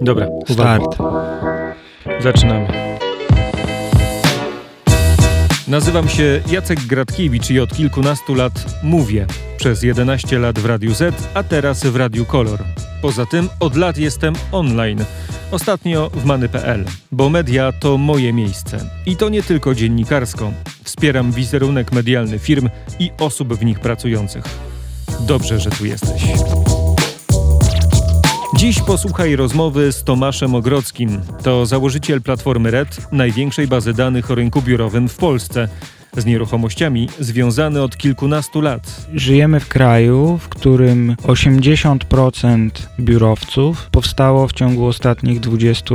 Dobra, Start. Zaczynamy. Nazywam się Jacek Gratkiewicz i od kilkunastu lat mówię. Przez 11 lat w Radiu Z, a teraz w Radiu Kolor. Poza tym od lat jestem online. Ostatnio w many.pl, bo media to moje miejsce. I to nie tylko dziennikarsko. Wspieram wizerunek medialny firm i osób w nich pracujących. Dobrze, że tu jesteś. Dziś posłuchaj rozmowy z Tomaszem Ogrodzkim. To założyciel platformy RED, największej bazy danych o rynku biurowym w Polsce. Z nieruchomościami związany od kilkunastu lat. Żyjemy w kraju, w którym 80% biurowców powstało w ciągu ostatnich 20,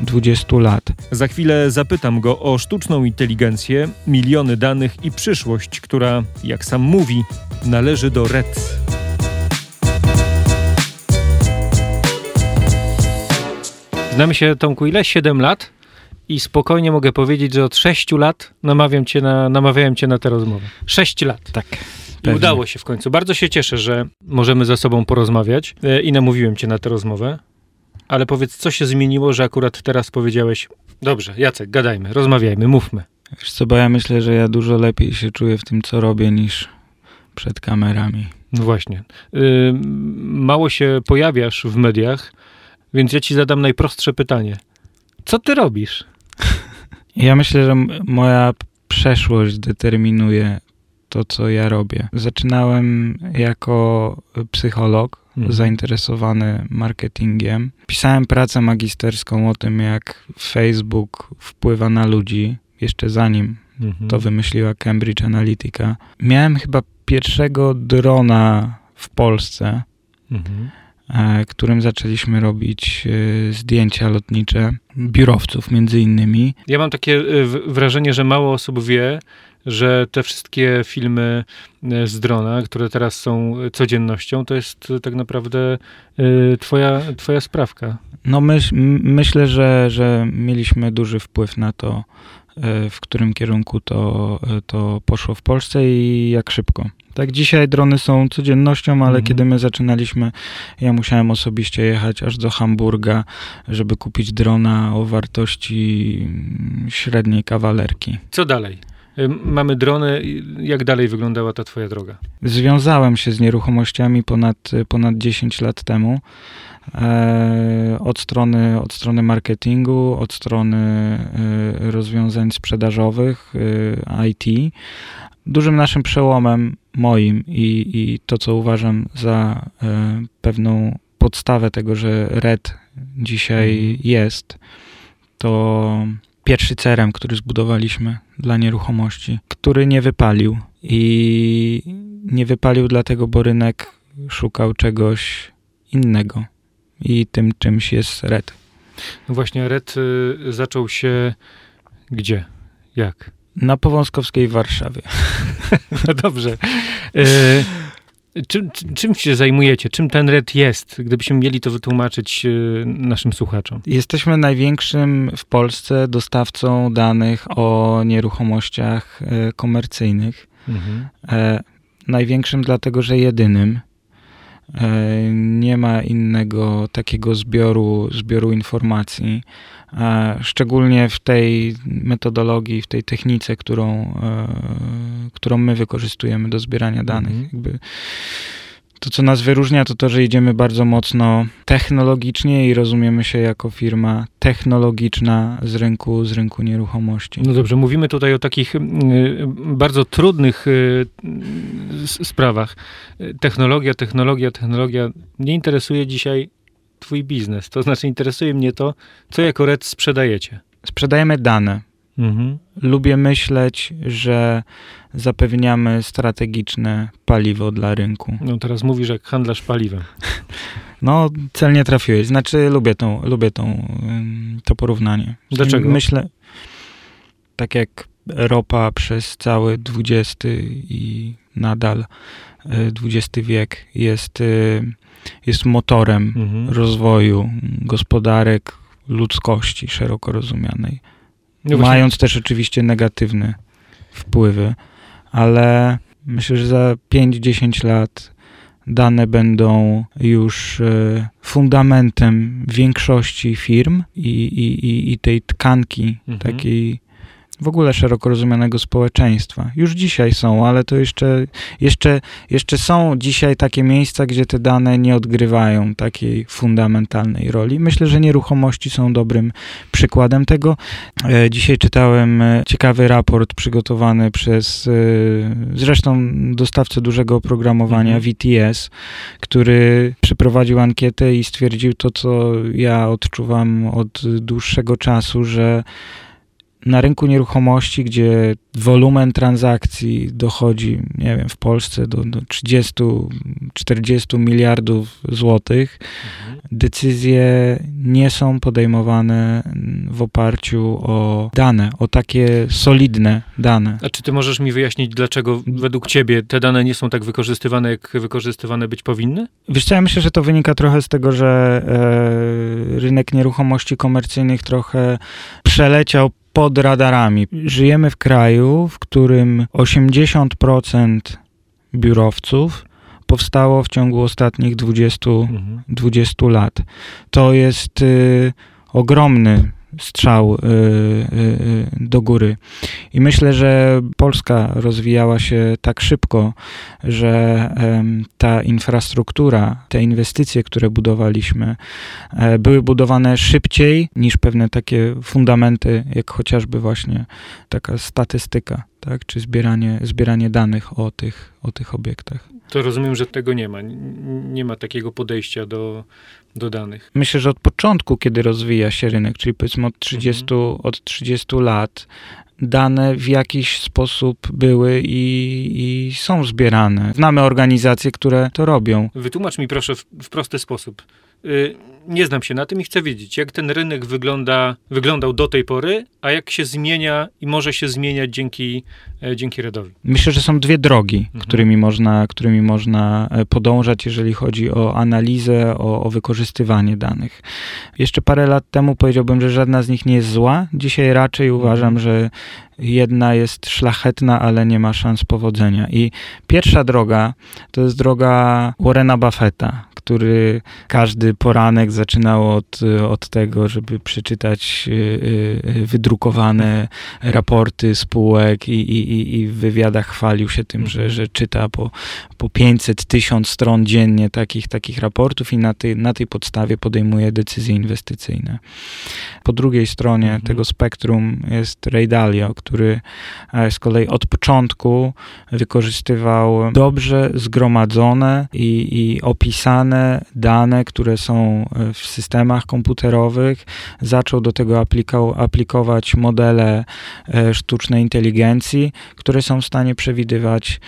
20 lat. Za chwilę zapytam go o sztuczną inteligencję, miliony danych i przyszłość, która, jak sam mówi, należy do RED. Znamy się, Tomku, ile? 7 lat? I spokojnie mogę powiedzieć, że od 6 lat namawiam cię na, namawiałem cię na tę rozmowę. 6 lat. Tak. I udało się w końcu. Bardzo się cieszę, że możemy ze sobą porozmawiać e, i namówiłem cię na tę rozmowę. Ale powiedz, co się zmieniło, że akurat teraz powiedziałeś, dobrze, Jacek, gadajmy, rozmawiajmy, mówmy. Wiesz co, bo ja myślę, że ja dużo lepiej się czuję w tym, co robię, niż przed kamerami. No właśnie. Y, mało się pojawiasz w mediach, więc ja ci zadam najprostsze pytanie. Co ty robisz? Ja myślę, że moja przeszłość determinuje to, co ja robię. Zaczynałem jako psycholog, Mhm. zainteresowany marketingiem. Pisałem pracę magisterską o tym, jak Facebook wpływa na ludzi, jeszcze zanim Mhm. to wymyśliła Cambridge Analytica. Miałem chyba pierwszego drona w Polsce, Mhm. E, którym zaczęliśmy robić e, zdjęcia lotnicze biurowców między innymi. Ja mam takie w- wrażenie, że mało osób wie, że te wszystkie filmy z drona, które teraz są codziennością, to jest tak naprawdę twoja, twoja sprawka. No myśl, myślę, że, że mieliśmy duży wpływ na to, e, w którym kierunku to, e, to poszło w Polsce i jak szybko. Tak, dzisiaj drony są codziennością, ale Mhm. kiedy my zaczynaliśmy, ja musiałem osobiście jechać aż do Hamburga, żeby kupić drona o wartości mm, średniej kawalerki. Co dalej? Y, Mamy drony. Jak dalej wyglądała ta twoja droga? Związałem się z nieruchomościami ponad, ponad 10 lat temu. E, od, strony, od strony marketingu, od strony e, rozwiązań sprzedażowych, e, IT. Dużym naszym przełomem moim i, i to, co uważam za pewną podstawę tego, że RED dzisiaj Mhm. jest, to pierwszy CRM, który zbudowaliśmy dla nieruchomości, który nie wypalił. I nie wypalił dlatego, bo rynek szukał czegoś innego. I tym czymś jest RED. No właśnie, Red y, zaczął się gdzie? Jak? Na Powązkowskiej w Warszawie. No dobrze. E, czym, czym- się zajmujecie? Czym ten Red jest? Gdybyśmy mieli to wytłumaczyć e, naszym słuchaczom. Jesteśmy największym w Polsce dostawcą danych o nieruchomościach e, komercyjnych. E, największym dlatego, że jedynym. Ma innego takiego zbioru, zbioru informacji, e, szczególnie w tej metodologii, w tej technice, którą, e, którą my wykorzystujemy do zbierania danych. Mhm. Jakby to, co nas wyróżnia, to to, że idziemy bardzo mocno technologicznie i rozumiemy się jako firma technologiczna z rynku, z rynku nieruchomości. No dobrze, mówimy tutaj o takich m, y, bardzo trudnych y, sprawach. Technologia, technologia, technologia. Mnie interesuje dzisiaj twój biznes. To znaczy interesuje mnie to, co jako Red sprzedajecie. Sprzedajemy dane. Mhm. Lubię myśleć, że zapewniamy strategiczne paliwo dla rynku. No teraz mówisz jak handlarz paliwem. No, celnie trafiłeś. Znaczy, lubię, tą, lubię tą, to porównanie. Dlaczego? Myślę, tak jak ropa przez cały XX i nadal y, XX wiek jest, y, jest motorem Mhm. rozwoju gospodarek ludzkości szeroko rozumianej. No Mając też oczywiście negatywne wpływy, ale myślę, że za 5-10 lat dane będą już e, fundamentem większości firm i, i, i tej tkanki mhm. takiej w ogóle szeroko rozumianego społeczeństwa. Już dzisiaj są, ale to jeszcze, jeszcze, jeszcze są dzisiaj takie miejsca, gdzie te dane nie odgrywają takiej fundamentalnej roli. Myślę, że nieruchomości są dobrym przykładem tego. E, dzisiaj czytałem e, ciekawy raport przygotowany przez e, zresztą dostawcę dużego oprogramowania mhm. VTS, który przeprowadził ankietę i stwierdził to, co ja odczuwam od dłuższego czasu, że na rynku nieruchomości, gdzie wolumen transakcji dochodzi, nie wiem, w Polsce do, do 30-40 miliardów złotych, mhm. decyzje nie są podejmowane w oparciu o dane, o takie solidne dane. A czy ty możesz mi wyjaśnić, dlaczego według ciebie te dane nie są tak wykorzystywane, jak wykorzystywane być powinny? Wiesz co, ja myślę, że to wynika trochę z tego, że e, rynek nieruchomości komercyjnych trochę przeleciał pod radarami. Żyjemy w kraju, w którym 80% biurowców powstało w ciągu ostatnich 20, mhm. 20 lat. To jest y, ogromny strzał y, y, y, do góry. I myślę, że Polska rozwijała się tak szybko, że ta infrastruktura, te inwestycje, które budowaliśmy, e, były budowane szybciej niż pewne takie fundamenty, jak chociażby właśnie taka statystyka, tak, czy zbieranie, zbieranie danych o tych, o tych obiektach. To rozumiem, że tego nie ma. Nie ma takiego podejścia do, do danych. Myślę, że od początku, kiedy rozwija się rynek, czyli powiedzmy od 30, mhm. od 30 lat, dane w jakiś sposób były i, i, są zbierane. Znamy organizacje, które to robią. Wytłumacz mi proszę w, w prosty sposób. Y, nie znam się na tym i chcę wiedzieć, jak ten rynek wygląda, wyglądał do tej pory, a jak się zmienia i może się zmieniać dzięki, e, dzięki Redowi. Myślę, że są dwie drogi, mhm. którymi, można, którymi można e, podążać, jeżeli chodzi o analizę, o, o wykorzystywanie danych. Jeszcze parę lat temu powiedziałbym, że żadna z nich nie jest zła. Dzisiaj raczej mhm. uważam, że jedna jest szlachetna, ale nie ma szans powodzenia. I pierwsza droga to jest droga Warrena Buffetta, który każdy poranek zaczynał od, od tego, żeby przeczytać y, y, wydrukowane raporty spółek i, i, i w wywiadach chwalił się tym, że, że czyta po, po 500, 1000 stron dziennie takich, takich raportów i na tej, na tej podstawie podejmuje decyzje inwestycyjne. Po drugiej stronie mhm. tego spektrum jest Ray Dalio, który e, z kolei od początku wykorzystywał dobrze zgromadzone i, i opisane dane, które są e, w systemach komputerowych. Zaczął do tego aplikować modele e, sztucznej inteligencji, które są w stanie przewidywać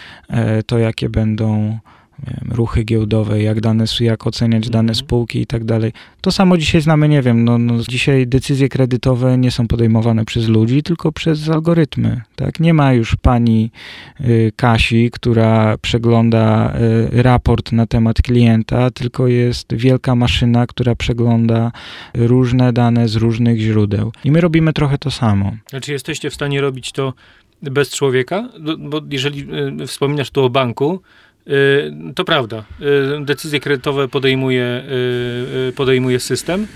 to, jakie będą wiem, ruchy giełdowe, jak dane, jak oceniać dane mhm. spółki i tak dalej. To samo dzisiaj znamy, nie wiem, no, no, dzisiaj decyzje kredytowe nie są podejmowane przez ludzi, tylko przez algorytmy, tak? Nie ma już pani y, Kasi, która przegląda y, raport na temat klienta, tylko jest wielka maszyna, która przegląda różne dane z różnych źródeł. I my robimy trochę to samo. Znaczy jesteście w stanie robić to bez człowieka? Bo jeżeli y, wspominasz tu o banku, to prawda. Y, decyzje kredytowe podejmuje, y, podejmuje system,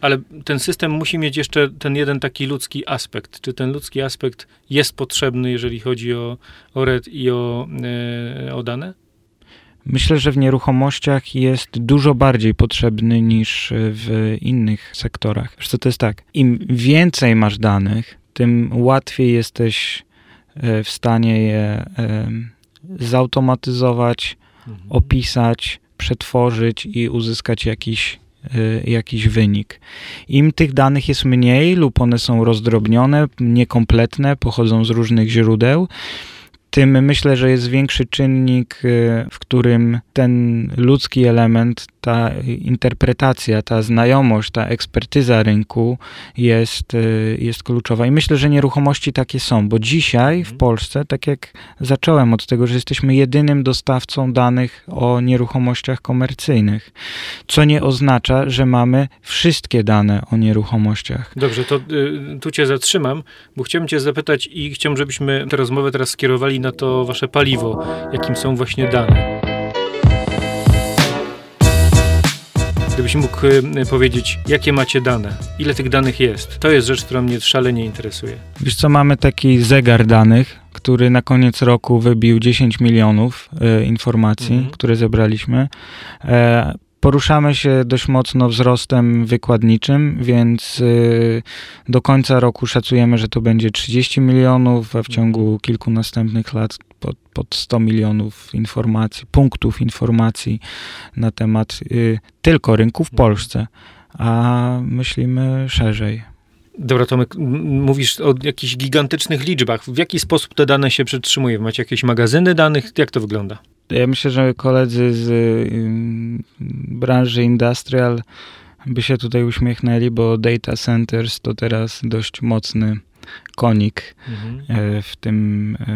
ale ten system musi mieć jeszcze ten jeden taki ludzki aspekt. Czy ten ludzki aspekt jest potrzebny, jeżeli chodzi o, o RED i o, o dane? Myślę, że w nieruchomościach jest dużo bardziej potrzebny niż w innych sektorach. Zresztą to jest tak, im więcej masz danych, tym łatwiej jesteś w stanie je zautomatyzować, mhm. opisać, przetworzyć i uzyskać jakiś, y, jakiś wynik. Im tych danych jest mniej lub one są rozdrobnione, niekompletne, pochodzą z różnych źródeł, tym myślę, że jest większy czynnik, y, w którym ten ludzki element, ta interpretacja, ta znajomość, ta ekspertyza rynku jest, y, jest kluczowa. I myślę, że nieruchomości takie są, bo dzisiaj w mhm. Polsce, tak jak zacząłem od tego, że jesteśmy jedynym dostawcą danych o nieruchomościach komercyjnych, co nie oznacza, że mamy wszystkie dane o nieruchomościach. Dobrze, to y, tu cię zatrzymam, bo chciałbym cię zapytać i chciałbym, żebyśmy tę rozmowę teraz skierowali na to wasze paliwo, jakim są właśnie dane. Gdybyś mógł y, powiedzieć, jakie macie dane, ile tych danych jest, to jest rzecz, która mnie szalenie interesuje. Wiesz co, mamy taki zegar danych, który na koniec roku wybił 10 milionów e, informacji, mhm. które zebraliśmy. E, Poruszamy się dość mocno wzrostem wykładniczym, więc y, do końca roku szacujemy, że to będzie 30 milionów, a w ciągu kilku następnych lat pod, pod 100 milionów informacji, punktów informacji na temat y, tylko rynku w Polsce, a myślimy szerzej. Dobra, Tomek, mówisz o jakichś gigantycznych liczbach. W jaki sposób te dane się przetrzymuje? Macie jakieś magazyny danych? Jak to wygląda? Ja myślę, że koledzy z branży industrial by się tutaj uśmiechnęli, bo data centers to teraz dość mocny konik mhm. E, w, tym, e,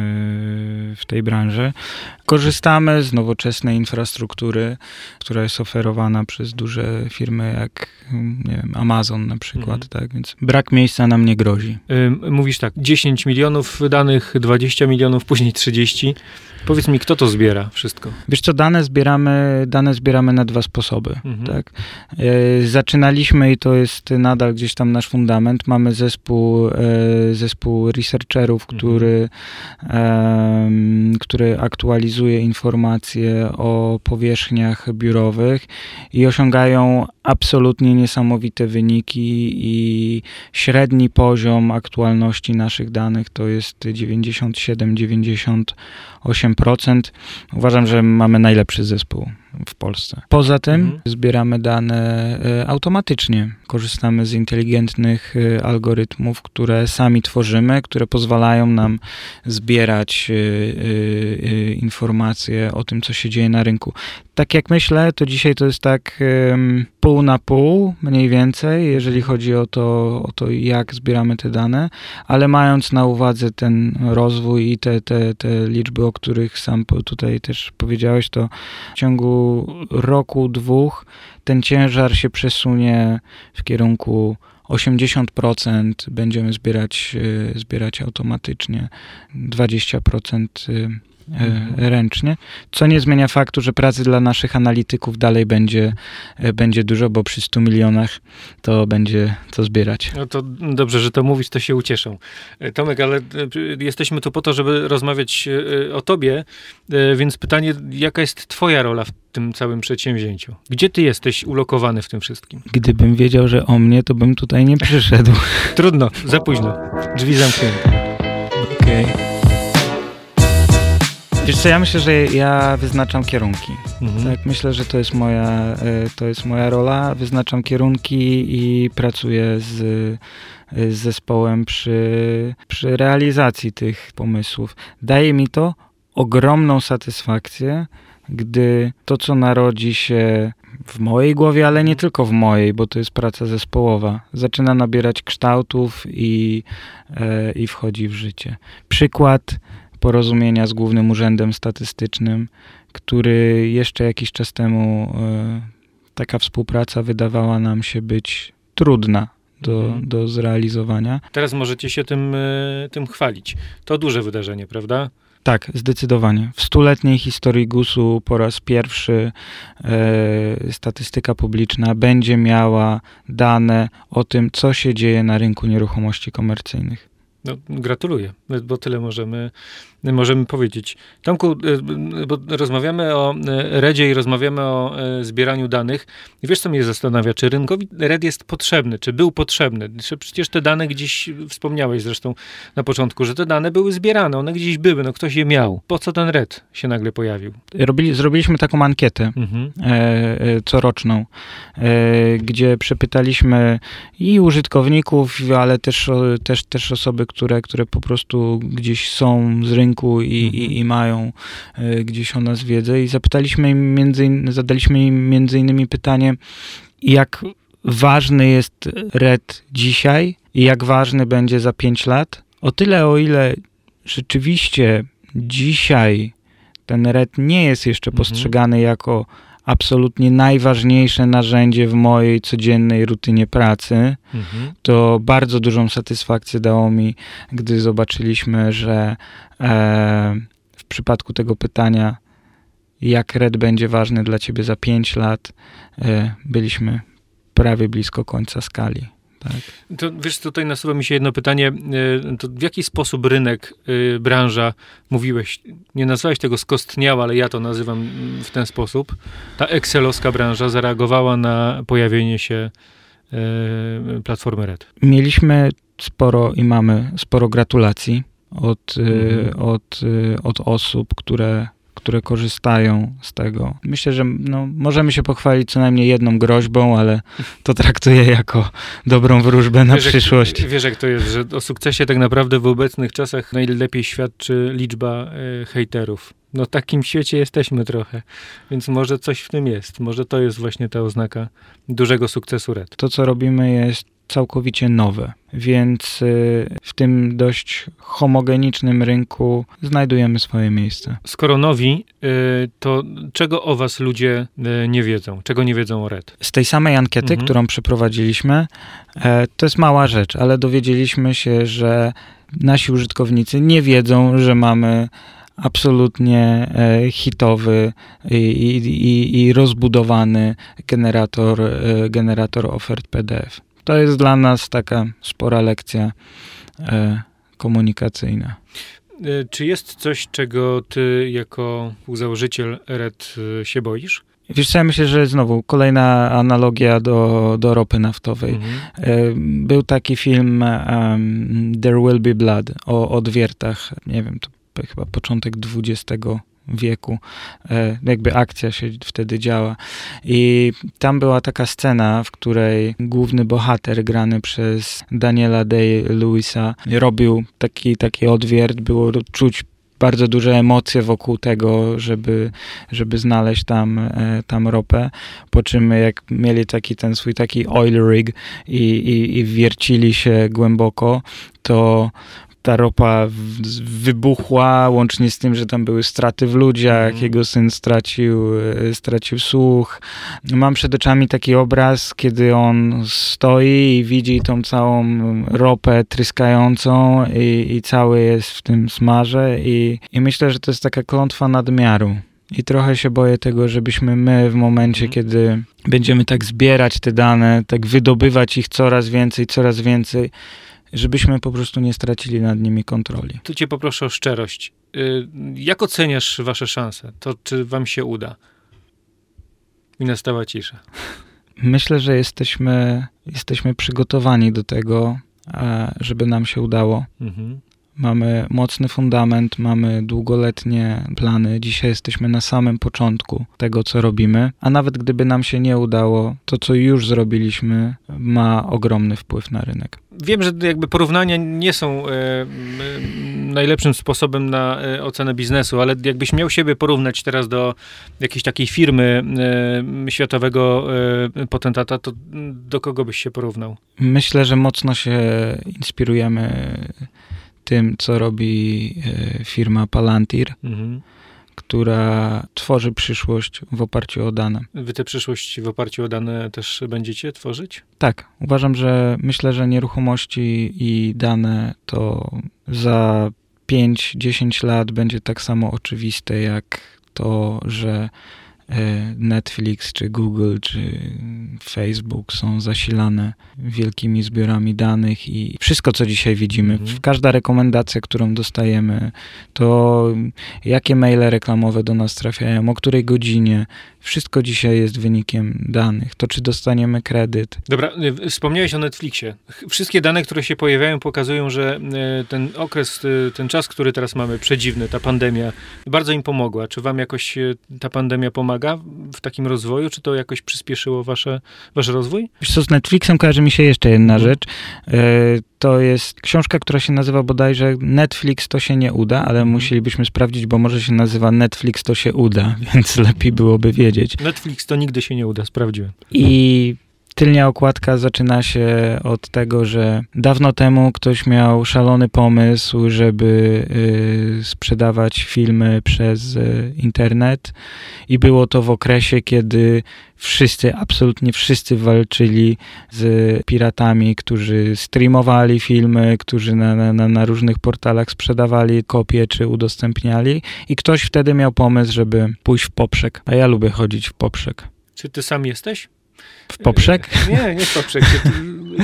w tej branży. Korzystamy z nowoczesnej infrastruktury, która jest oferowana przez duże firmy jak nie wiem, Amazon na przykład, mhm. tak? Więc brak miejsca nam nie grozi. Mówisz tak, 10 milionów danych, 20 milionów, później 30. Powiedz mi, kto to zbiera wszystko? Wiesz co, dane zbieramy, dane zbieramy na dwa sposoby, mhm. tak? E, zaczynaliśmy i to jest nadal gdzieś tam nasz fundament. Mamy zespół, zespół researcherów, mhm. który, który aktualizuje informacje o powierzchniach biurowych i osiągają absolutnie niesamowite wyniki i średni poziom aktualności naszych danych to jest 97-98%. Uważam, że mamy najlepszy zespół w Polsce. Poza tym mhm. zbieramy dane e, automatycznie. Korzystamy z inteligentnych e, algorytmów, które sami tworzymy, które pozwalają nam zbierać e, informacje o tym, co się dzieje na rynku. Tak jak myślę, to dzisiaj to jest tak pół na pół, mniej więcej, jeżeli chodzi o to, o to, jak zbieramy te dane, ale mając na uwadze ten rozwój i te, te, te liczby, o których sam tutaj też powiedziałeś, to w ciągu roku, dwóch ten ciężar się przesunie w kierunku 80% będziemy zbierać, e, zbierać automatycznie, 20% Mhm. Ręcznie, co nie zmienia faktu, że pracy dla naszych analityków dalej będzie, e, będzie dużo, bo przy 100 milionach to będzie co zbierać. No to dobrze, że to mówisz, to się ucieszą. E, Tomek, ale jesteśmy tu po to, żeby rozmawiać o tobie, więc pytanie, jaka jest twoja rola w tym całym przedsięwzięciu? Gdzie ty jesteś ulokowany w tym wszystkim? Gdybym wiedział, że o mnie, to bym tutaj nie przyszedł. Trudno, za późno. Drzwi zamknięte. Okej. Okay. Wiesz co, ja myślę, że ja wyznaczam kierunki. Mhm. Tak, myślę, że to jest moja, e, to jest moja rola. Wyznaczam kierunki i pracuję z, z zespołem przy, przy realizacji tych pomysłów. Daje mi to ogromną satysfakcję, gdy to, co narodzi się w mojej głowie, ale nie tylko w mojej, bo to jest praca zespołowa, zaczyna nabierać kształtów i, e, i wchodzi w życie. Przykład porozumienia z Głównym Urzędem Statystycznym, który jeszcze jakiś czas temu e, taka współpraca wydawała nam się być trudna do, mhm. do zrealizowania. Teraz możecie się tym, e, tym chwalić. To duże wydarzenie, prawda? Tak, zdecydowanie. W stuletniej historii GUS-u po raz pierwszy e, statystyka publiczna będzie miała dane o tym, co się dzieje na rynku nieruchomości komercyjnych. No, gratuluję, bo tyle możemy, możemy powiedzieć. Tomku, e, bo rozmawiamy o e, REDzie i rozmawiamy o e, zbieraniu danych. I wiesz, co mnie zastanawia? Czy rynkowi RED jest potrzebny? Czy był potrzebny? Przecież te dane gdzieś, wspomniałeś zresztą na początku, że te dane były zbierane, one gdzieś były, no ktoś je miał. Po co ten RED się nagle pojawił? Robili, zrobiliśmy taką ankietę mhm. e, coroczną, e, gdzie przepytaliśmy i użytkowników, ale też, też, też osoby, które, które po prostu gdzieś są z rynku i, mhm. i, i mają y, gdzieś o nas wiedzę i zapytaliśmy im między, zadaliśmy im między innymi pytanie, jak ważny jest RED dzisiaj i jak ważny będzie za 5 lat. O tyle, o ile rzeczywiście dzisiaj ten RED nie jest jeszcze mhm. postrzegany jako absolutnie najważniejsze narzędzie w mojej codziennej rutynie pracy. Mhm. To bardzo dużą satysfakcję dało mi, gdy zobaczyliśmy, że e, w przypadku tego pytania jak Red będzie ważny dla ciebie za 5 lat, e, byliśmy prawie blisko końca skali. Tak. To wiesz, tutaj nasuwa mi się jedno pytanie. E, to w jaki sposób rynek, e, branża, mówiłeś, nie nazwałeś tego skostniała, ale ja to nazywam w ten sposób. Ta excelowska branża zareagowała na pojawienie się e, platformy Red. Mieliśmy sporo i mamy sporo gratulacji od, mhm. od, od osób, które które korzystają z tego. Myślę, że no, możemy się pochwalić co najmniej jedną groźbą, ale to traktuję jako dobrą wróżbę na wiesz, przyszłość. Jak, wiesz, jak to jest, że o sukcesie tak naprawdę w obecnych czasach najlepiej świadczy liczba y, hejterów. No w takim świecie jesteśmy trochę, więc może coś w tym jest. Może to jest właśnie ta oznaka dużego sukcesu Red. To, co robimy jest całkowicie nowe, więc y, w tym dość homogenicznym rynku znajdujemy swoje miejsce. Skoro nowi, y, to czego o was ludzie y, nie wiedzą? Czego nie wiedzą o Red? Z tej samej ankiety, mhm. którą przeprowadziliśmy, e, to jest mała rzecz, ale dowiedzieliśmy się, że nasi użytkownicy nie wiedzą, że mamy absolutnie e, hitowy i, i, i rozbudowany generator, e, generator ofert PDF. To jest dla nas taka spora lekcja e, komunikacyjna. Czy jest coś, czego ty jako współzałożyciel RED się boisz? Wiesz co, ja myślę, że znowu kolejna analogia do, do ropy naftowej. Mhm. Był taki film um, There Will Be Blood o odwiertach, nie wiem, to chyba początek XX wieku, e, jakby akcja się wtedy działa. I tam była taka scena, w której główny bohater grany przez Daniela Day-Lewisa robił taki, taki odwiert, było czuć bardzo duże emocje wokół tego, żeby, żeby znaleźć tam, e, tam ropę. Po czym jak mieli taki ten swój taki oil rig i, i, i wiercili się głęboko, to ta ropa wybuchła, łącznie z tym, że tam były straty w ludziach, mm. jego syn stracił, e, stracił słuch. Mam przed oczami taki obraz, kiedy on stoi i widzi tą całą ropę tryskającą i, i cały jest w tym smarze i, i myślę, że to jest taka klątwa nadmiaru. I trochę się boję tego, żebyśmy my w momencie, mm. kiedy będziemy tak zbierać te dane, tak wydobywać ich coraz więcej, coraz więcej, żebyśmy po prostu nie stracili nad nimi kontroli. Tu cię poproszę o szczerość. Y, jak oceniasz wasze szanse? To czy wam się uda? I nastała cisza. Myślę, że jesteśmy, jesteśmy przygotowani do tego, żeby nam się udało. Mhm. Mamy mocny fundament, mamy długoletnie plany. Dzisiaj jesteśmy na samym początku tego, co robimy, a nawet gdyby nam się nie udało, to co już zrobiliśmy ma ogromny wpływ na rynek. Wiem, że jakby porównania nie są e, najlepszym sposobem na e, ocenę biznesu, ale jakbyś miał siebie porównać teraz do jakiejś takiej firmy e, światowego potentata, to do kogo byś się porównał? Myślę, że mocno się inspirujemy tym, co robi e, firma Palantir, mhm. która tworzy przyszłość w oparciu o dane. Wy tę przyszłość w oparciu o dane też będziecie tworzyć? Tak. Uważam, że myślę, że nieruchomości i dane to za 5-10 lat będzie tak samo oczywiste jak to, że Netflix, czy Google, czy Facebook są zasilane wielkimi zbiorami danych i wszystko, co dzisiaj widzimy, mhm. każda rekomendacja, którą dostajemy, to jakie maile reklamowe do nas trafiają, o której godzinie, wszystko dzisiaj jest wynikiem danych. To, czy dostaniemy kredyt. Dobra, y, wspomniałeś o Netflixie. Wszystkie dane, które się pojawiają, pokazują, że y, ten okres, ten czas, który teraz mamy, przedziwny, ta pandemia, bardzo im pomogła. Czy wam jakoś ta pandemia pomaga w takim rozwoju? Czy to jakoś przyspieszyło wasze, wasz rozwój? Co, z Netflixem kojarzy mi się jeszcze jedna mhm. rzecz. To jest książka, która się nazywa bodajże Netflix to się nie uda, ale mhm. musielibyśmy sprawdzić, bo może się nazywa Netflix to się uda, więc lepiej byłoby wiedzieć. Netflix to nigdy się nie uda, sprawdziłem. I Tylnia okładka zaczyna się od tego, że dawno temu ktoś miał szalony pomysł, żeby y, sprzedawać filmy przez y, internet i było to w okresie, kiedy wszyscy, absolutnie wszyscy walczyli z piratami, którzy streamowali filmy, którzy na, na, na różnych portalach sprzedawali kopie czy udostępniali i ktoś wtedy miał pomysł, żeby pójść w poprzek. A ja lubię chodzić w poprzek. Czy ty sam jesteś? W poprzek? E, nie, nie w poprzek.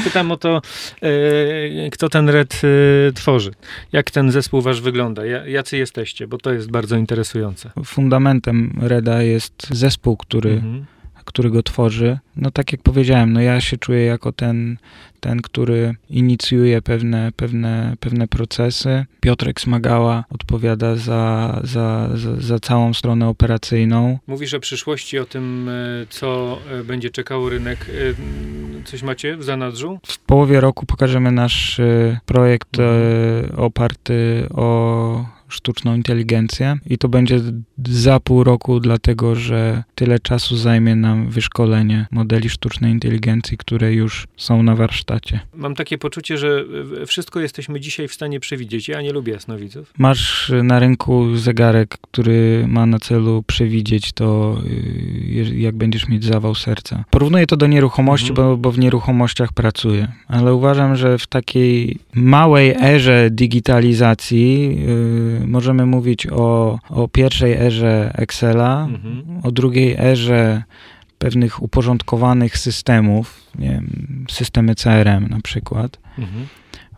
Pytam o to, e, kto ten red e, tworzy. Jak ten zespół wasz wygląda? Jacy jesteście? Bo to jest bardzo interesujące. Fundamentem Reda jest zespół, który mhm który go tworzy. No tak jak powiedziałem, no ja się czuję jako ten, ten który inicjuje pewne, pewne, pewne procesy. Piotrek Smagała odpowiada za, za, za, za całą stronę operacyjną. Mówisz o przyszłości, o tym, e, co e, będzie czekało rynek. E, coś macie w zanadrzu? W połowie roku pokażemy nasz projekt mhm. oparty o sztuczną inteligencję i to będzie za pół roku, dlatego że tyle czasu zajmie nam wyszkolenie modeli sztucznej inteligencji, które już są na warsztacie. Mam takie poczucie, że wszystko jesteśmy dzisiaj w stanie przewidzieć. Ja nie lubię jasnowidzów. Masz na rynku zegarek, który ma na celu przewidzieć to, y, jak będziesz mieć zawał serca. Porównuję to do nieruchomości, mhm. bo, bo w nieruchomościach pracuję, ale uważam, że w takiej małej erze digitalizacji yy, możemy mówić o, o pierwszej erze Excela, mhm. o drugiej erze pewnych uporządkowanych systemów, nie wiem, systemy CRM na przykład. Mhm.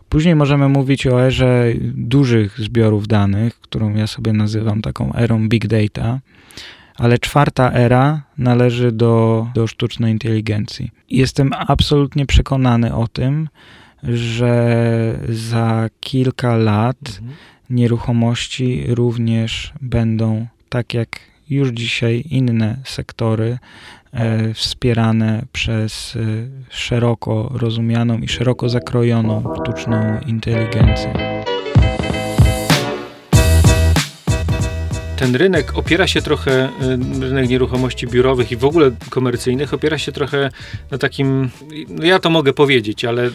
Później możemy mówić o erze dużych zbiorów danych, którą ja sobie nazywam taką erą big data, ale czwarta era należy do, do sztucznej inteligencji. Jestem absolutnie przekonany o tym, że za kilka lat mhm nieruchomości również będą, tak jak już dzisiaj inne sektory, e, wspierane przez e, szeroko rozumianą i szeroko zakrojoną sztuczną inteligencję. Ten rynek opiera się trochę, y, rynek nieruchomości biurowych i w ogóle komercyjnych, opiera się trochę na takim, no ja to mogę powiedzieć, ale y,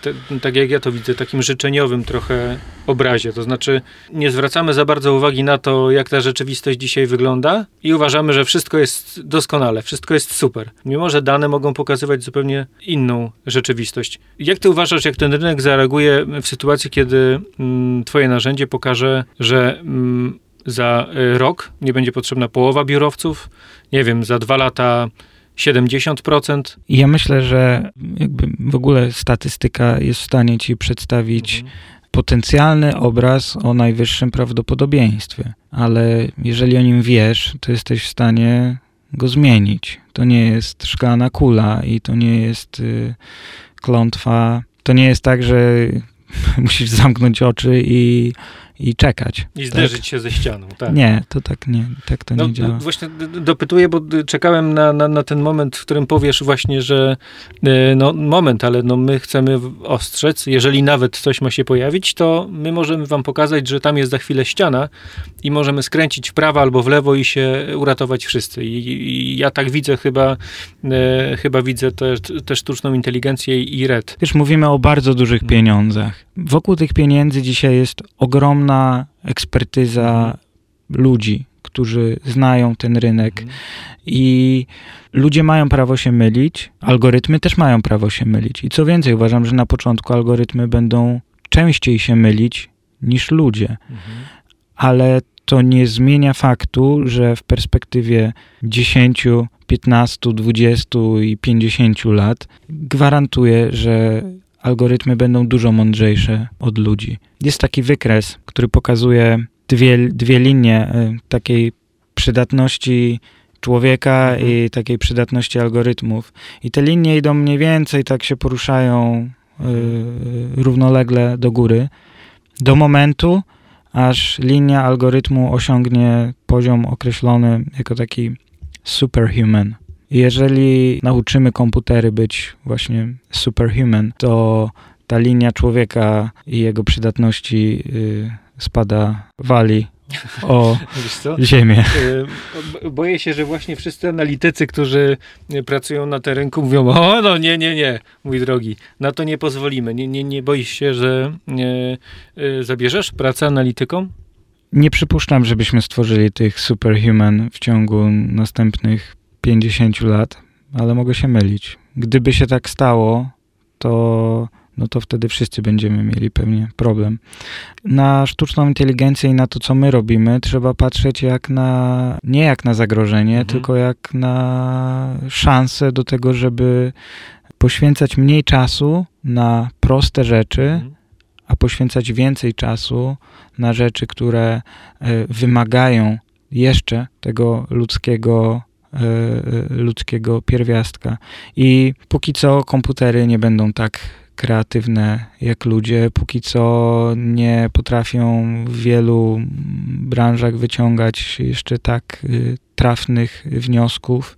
te, tak jak ja to widzę, takim życzeniowym trochę obrazie. To znaczy, nie zwracamy za bardzo uwagi na to, jak ta rzeczywistość dzisiaj wygląda i uważamy, że wszystko jest doskonale, wszystko jest super. Mimo, że dane mogą pokazywać zupełnie inną rzeczywistość. Jak ty uważasz, jak ten rynek zareaguje w sytuacji, kiedy mm, twoje narzędzie pokaże, że mm, za y, rok nie będzie potrzebna połowa biurowców, nie wiem, za dwa lata 70%. Ja myślę, że jakby w ogóle statystyka jest w stanie ci przedstawić mhm. potencjalny obraz o najwyższym prawdopodobieństwie, ale jeżeli o nim wiesz, to jesteś w stanie go zmienić. To nie jest szklana kula i to nie jest y, klątwa. To nie jest tak, że musisz zamknąć oczy i i czekać. I zderzyć tak? się ze ścianą, tak. Nie, to tak nie, tak to no, nie działa. Właśnie dopytuję, bo czekałem na, na, na, ten moment, w którym powiesz właśnie, że e, no moment, ale no my chcemy ostrzec, jeżeli nawet coś ma się pojawić, to my możemy wam pokazać, że tam jest za chwilę ściana i możemy skręcić w prawo albo w lewo i się uratować wszyscy. I, i ja tak widzę chyba, e, chyba widzę też te sztuczną inteligencję i red. Wiesz, mówimy o bardzo dużych hmm. pieniądzach. Wokół tych pieniędzy dzisiaj jest ogromna ogromna ekspertyza mhm. ludzi, którzy znają ten rynek mhm. i ludzie mają prawo się mylić, algorytmy też mają prawo się mylić. I co więcej, uważam, że na początku algorytmy będą częściej się mylić niż ludzie. Mhm. Ale to nie zmienia faktu, że w perspektywie 10, 15, 20 i 50 lat gwarantuję, że algorytmy będą dużo mądrzejsze od ludzi. Jest taki wykres, który pokazuje dwie, dwie linie y, takiej przydatności człowieka mhm. i takiej przydatności algorytmów. I te linie idą mniej więcej, tak się poruszają yy, równolegle do góry, do momentu, aż linia algorytmu osiągnie poziom określony jako taki superhuman. Jeżeli nauczymy komputery być właśnie superhuman, to ta linia człowieka i jego przydatności y, spada, wali o ziemię. E, boję się, że właśnie wszyscy analitycy, którzy pracują na tym rynku mówią, o no nie, nie, nie, mój drogi, na to nie pozwolimy. Nie, nie, nie boisz się, że nie, zabierzesz pracę analitykom? Nie przypuszczam, żebyśmy stworzyli tych superhuman w ciągu następnych 50 lat, ale mogę się mylić. Gdyby się tak stało, to no to wtedy wszyscy będziemy mieli pewnie problem. Na sztuczną inteligencję i na to, co my robimy, trzeba patrzeć jak na, nie jak na zagrożenie, mhm. tylko jak na szansę do tego, żeby poświęcać mniej czasu na proste rzeczy, mhm. a poświęcać więcej czasu na rzeczy, które e, wymagają jeszcze tego ludzkiego ludzkiego pierwiastka. I póki co komputery nie będą tak kreatywne jak ludzie, póki co nie potrafią w wielu branżach wyciągać jeszcze tak y, trafnych wniosków.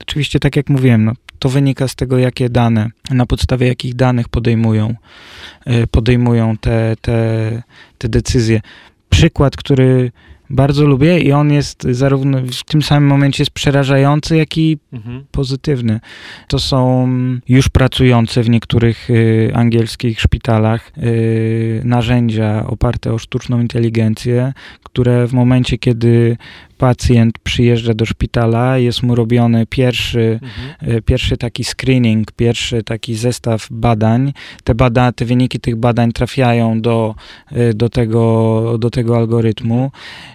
Oczywiście, tak jak mówiłem, no, to wynika z tego, jakie dane, na podstawie jakich danych podejmują, y, podejmują te, te, te decyzje. Przykład, który bardzo lubię i on jest zarówno w tym samym momencie jest przerażający, jak i mhm. pozytywny. To są już pracujące w niektórych y, angielskich szpitalach y, narzędzia oparte o sztuczną inteligencję, które w momencie, kiedy pacjent przyjeżdża do szpitala, jest mu robiony pierwszy, mhm. E, pierwszy taki screening, pierwszy taki zestaw badań. Te, bada, te wyniki tych badań trafiają do, e, do, tego, do tego algorytmu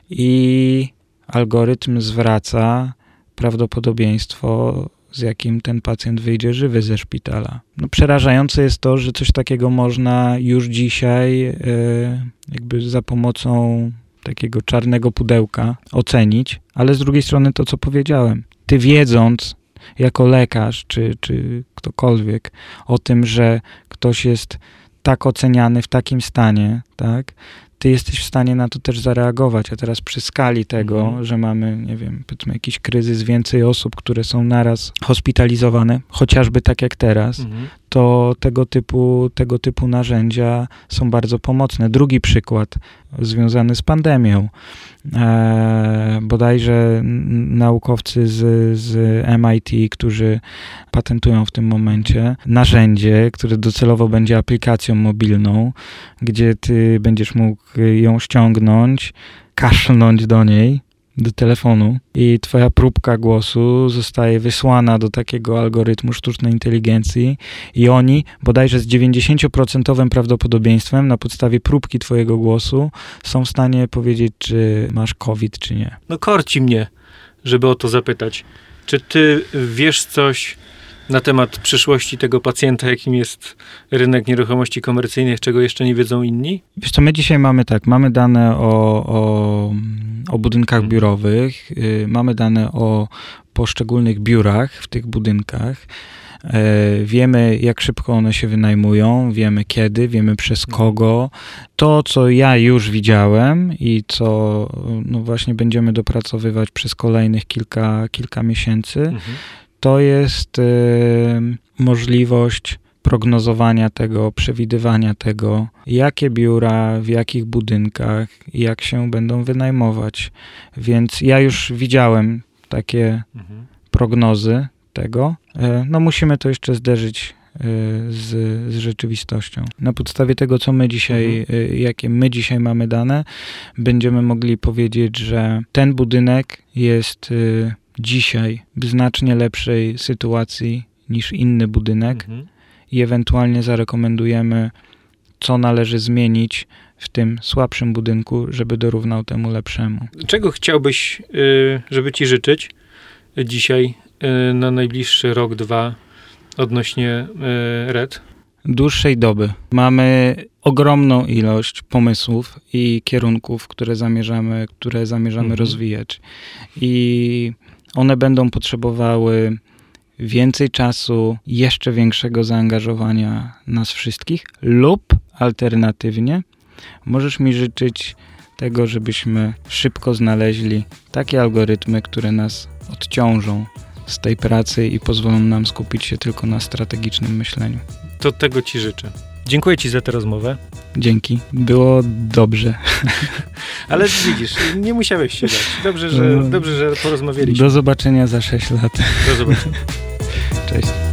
i algorytm zwraca prawdopodobieństwo z jakim ten pacjent wyjdzie żywy ze szpitala. No, przerażające jest to, że coś takiego można już dzisiaj, e, jakby za pomocą takiego czarnego pudełka ocenić, ale z drugiej strony to, co powiedziałem. Ty wiedząc, jako lekarz, czy, czy ktokolwiek, o tym, że ktoś jest tak oceniany w takim stanie, tak, ty jesteś w stanie na to też zareagować. A teraz przy skali tego, mhm. że mamy, nie wiem, powiedzmy jakiś kryzys, więcej osób, które są naraz hospitalizowane, chociażby tak jak teraz, mhm. to tego typu, tego typu narzędzia są bardzo pomocne. Drugi przykład związany z pandemią. E, bodajże naukowcy z, z MIT, którzy patentują w tym momencie narzędzie, które docelowo będzie aplikacją mobilną, gdzie ty będziesz mógł ją ściągnąć, kaszlnąć do niej do telefonu i twoja próbka głosu zostaje wysłana do takiego algorytmu sztucznej inteligencji i oni bodajże z 90% prawdopodobieństwem na podstawie próbki twojego głosu są w stanie powiedzieć, czy masz COVID, czy nie. No korci mnie, żeby o to zapytać. Czy ty wiesz coś na temat przyszłości tego pacjenta, jakim jest rynek nieruchomości komercyjnych, czego jeszcze nie wiedzą inni? Wiesz co, my dzisiaj mamy tak, mamy dane o, o, o budynkach hmm. biurowych, y, mamy dane o poszczególnych biurach w tych budynkach. E, wiemy, jak szybko one się wynajmują, wiemy kiedy, wiemy przez mhm. kogo. To, co ja już widziałem i co no właśnie będziemy dopracowywać przez kolejnych kilka, kilka miesięcy, mhm to jest y, możliwość prognozowania tego, przewidywania tego, jakie biura, w jakich budynkach, jak się będą wynajmować. Więc ja już widziałem takie mhm. prognozy tego. E, no musimy to jeszcze zderzyć e, z, z, rzeczywistością. Na podstawie tego, co my dzisiaj, mhm. E, jakie my dzisiaj mamy dane, będziemy mogli powiedzieć, że ten budynek jest dzisiaj w znacznie lepszej sytuacji niż inny budynek mhm. i ewentualnie zarekomendujemy, co należy zmienić w tym słabszym budynku, żeby dorównał temu lepszemu. Czego chciałbyś, y, żeby ci życzyć dzisiaj y, na najbliższy rok, dwa odnośnie y, RED? Dłuższej doby. Mamy ogromną ilość pomysłów i kierunków, które zamierzamy, które zamierzamy mhm. rozwijać. I one będą potrzebowały więcej czasu, jeszcze większego zaangażowania nas wszystkich, lub alternatywnie możesz mi życzyć tego, żebyśmy szybko znaleźli takie algorytmy, które nas odciążą z tej pracy i pozwolą nam skupić się tylko na strategicznym myśleniu. To tego Ci życzę. Dziękuję Ci za tę rozmowę. Dzięki. Było dobrze. Ale widzisz, nie musiałeś się dać. Dobrze, że, no. dobrze, że porozmawialiśmy. Do zobaczenia za 6 lat. Do zobaczenia. Cześć.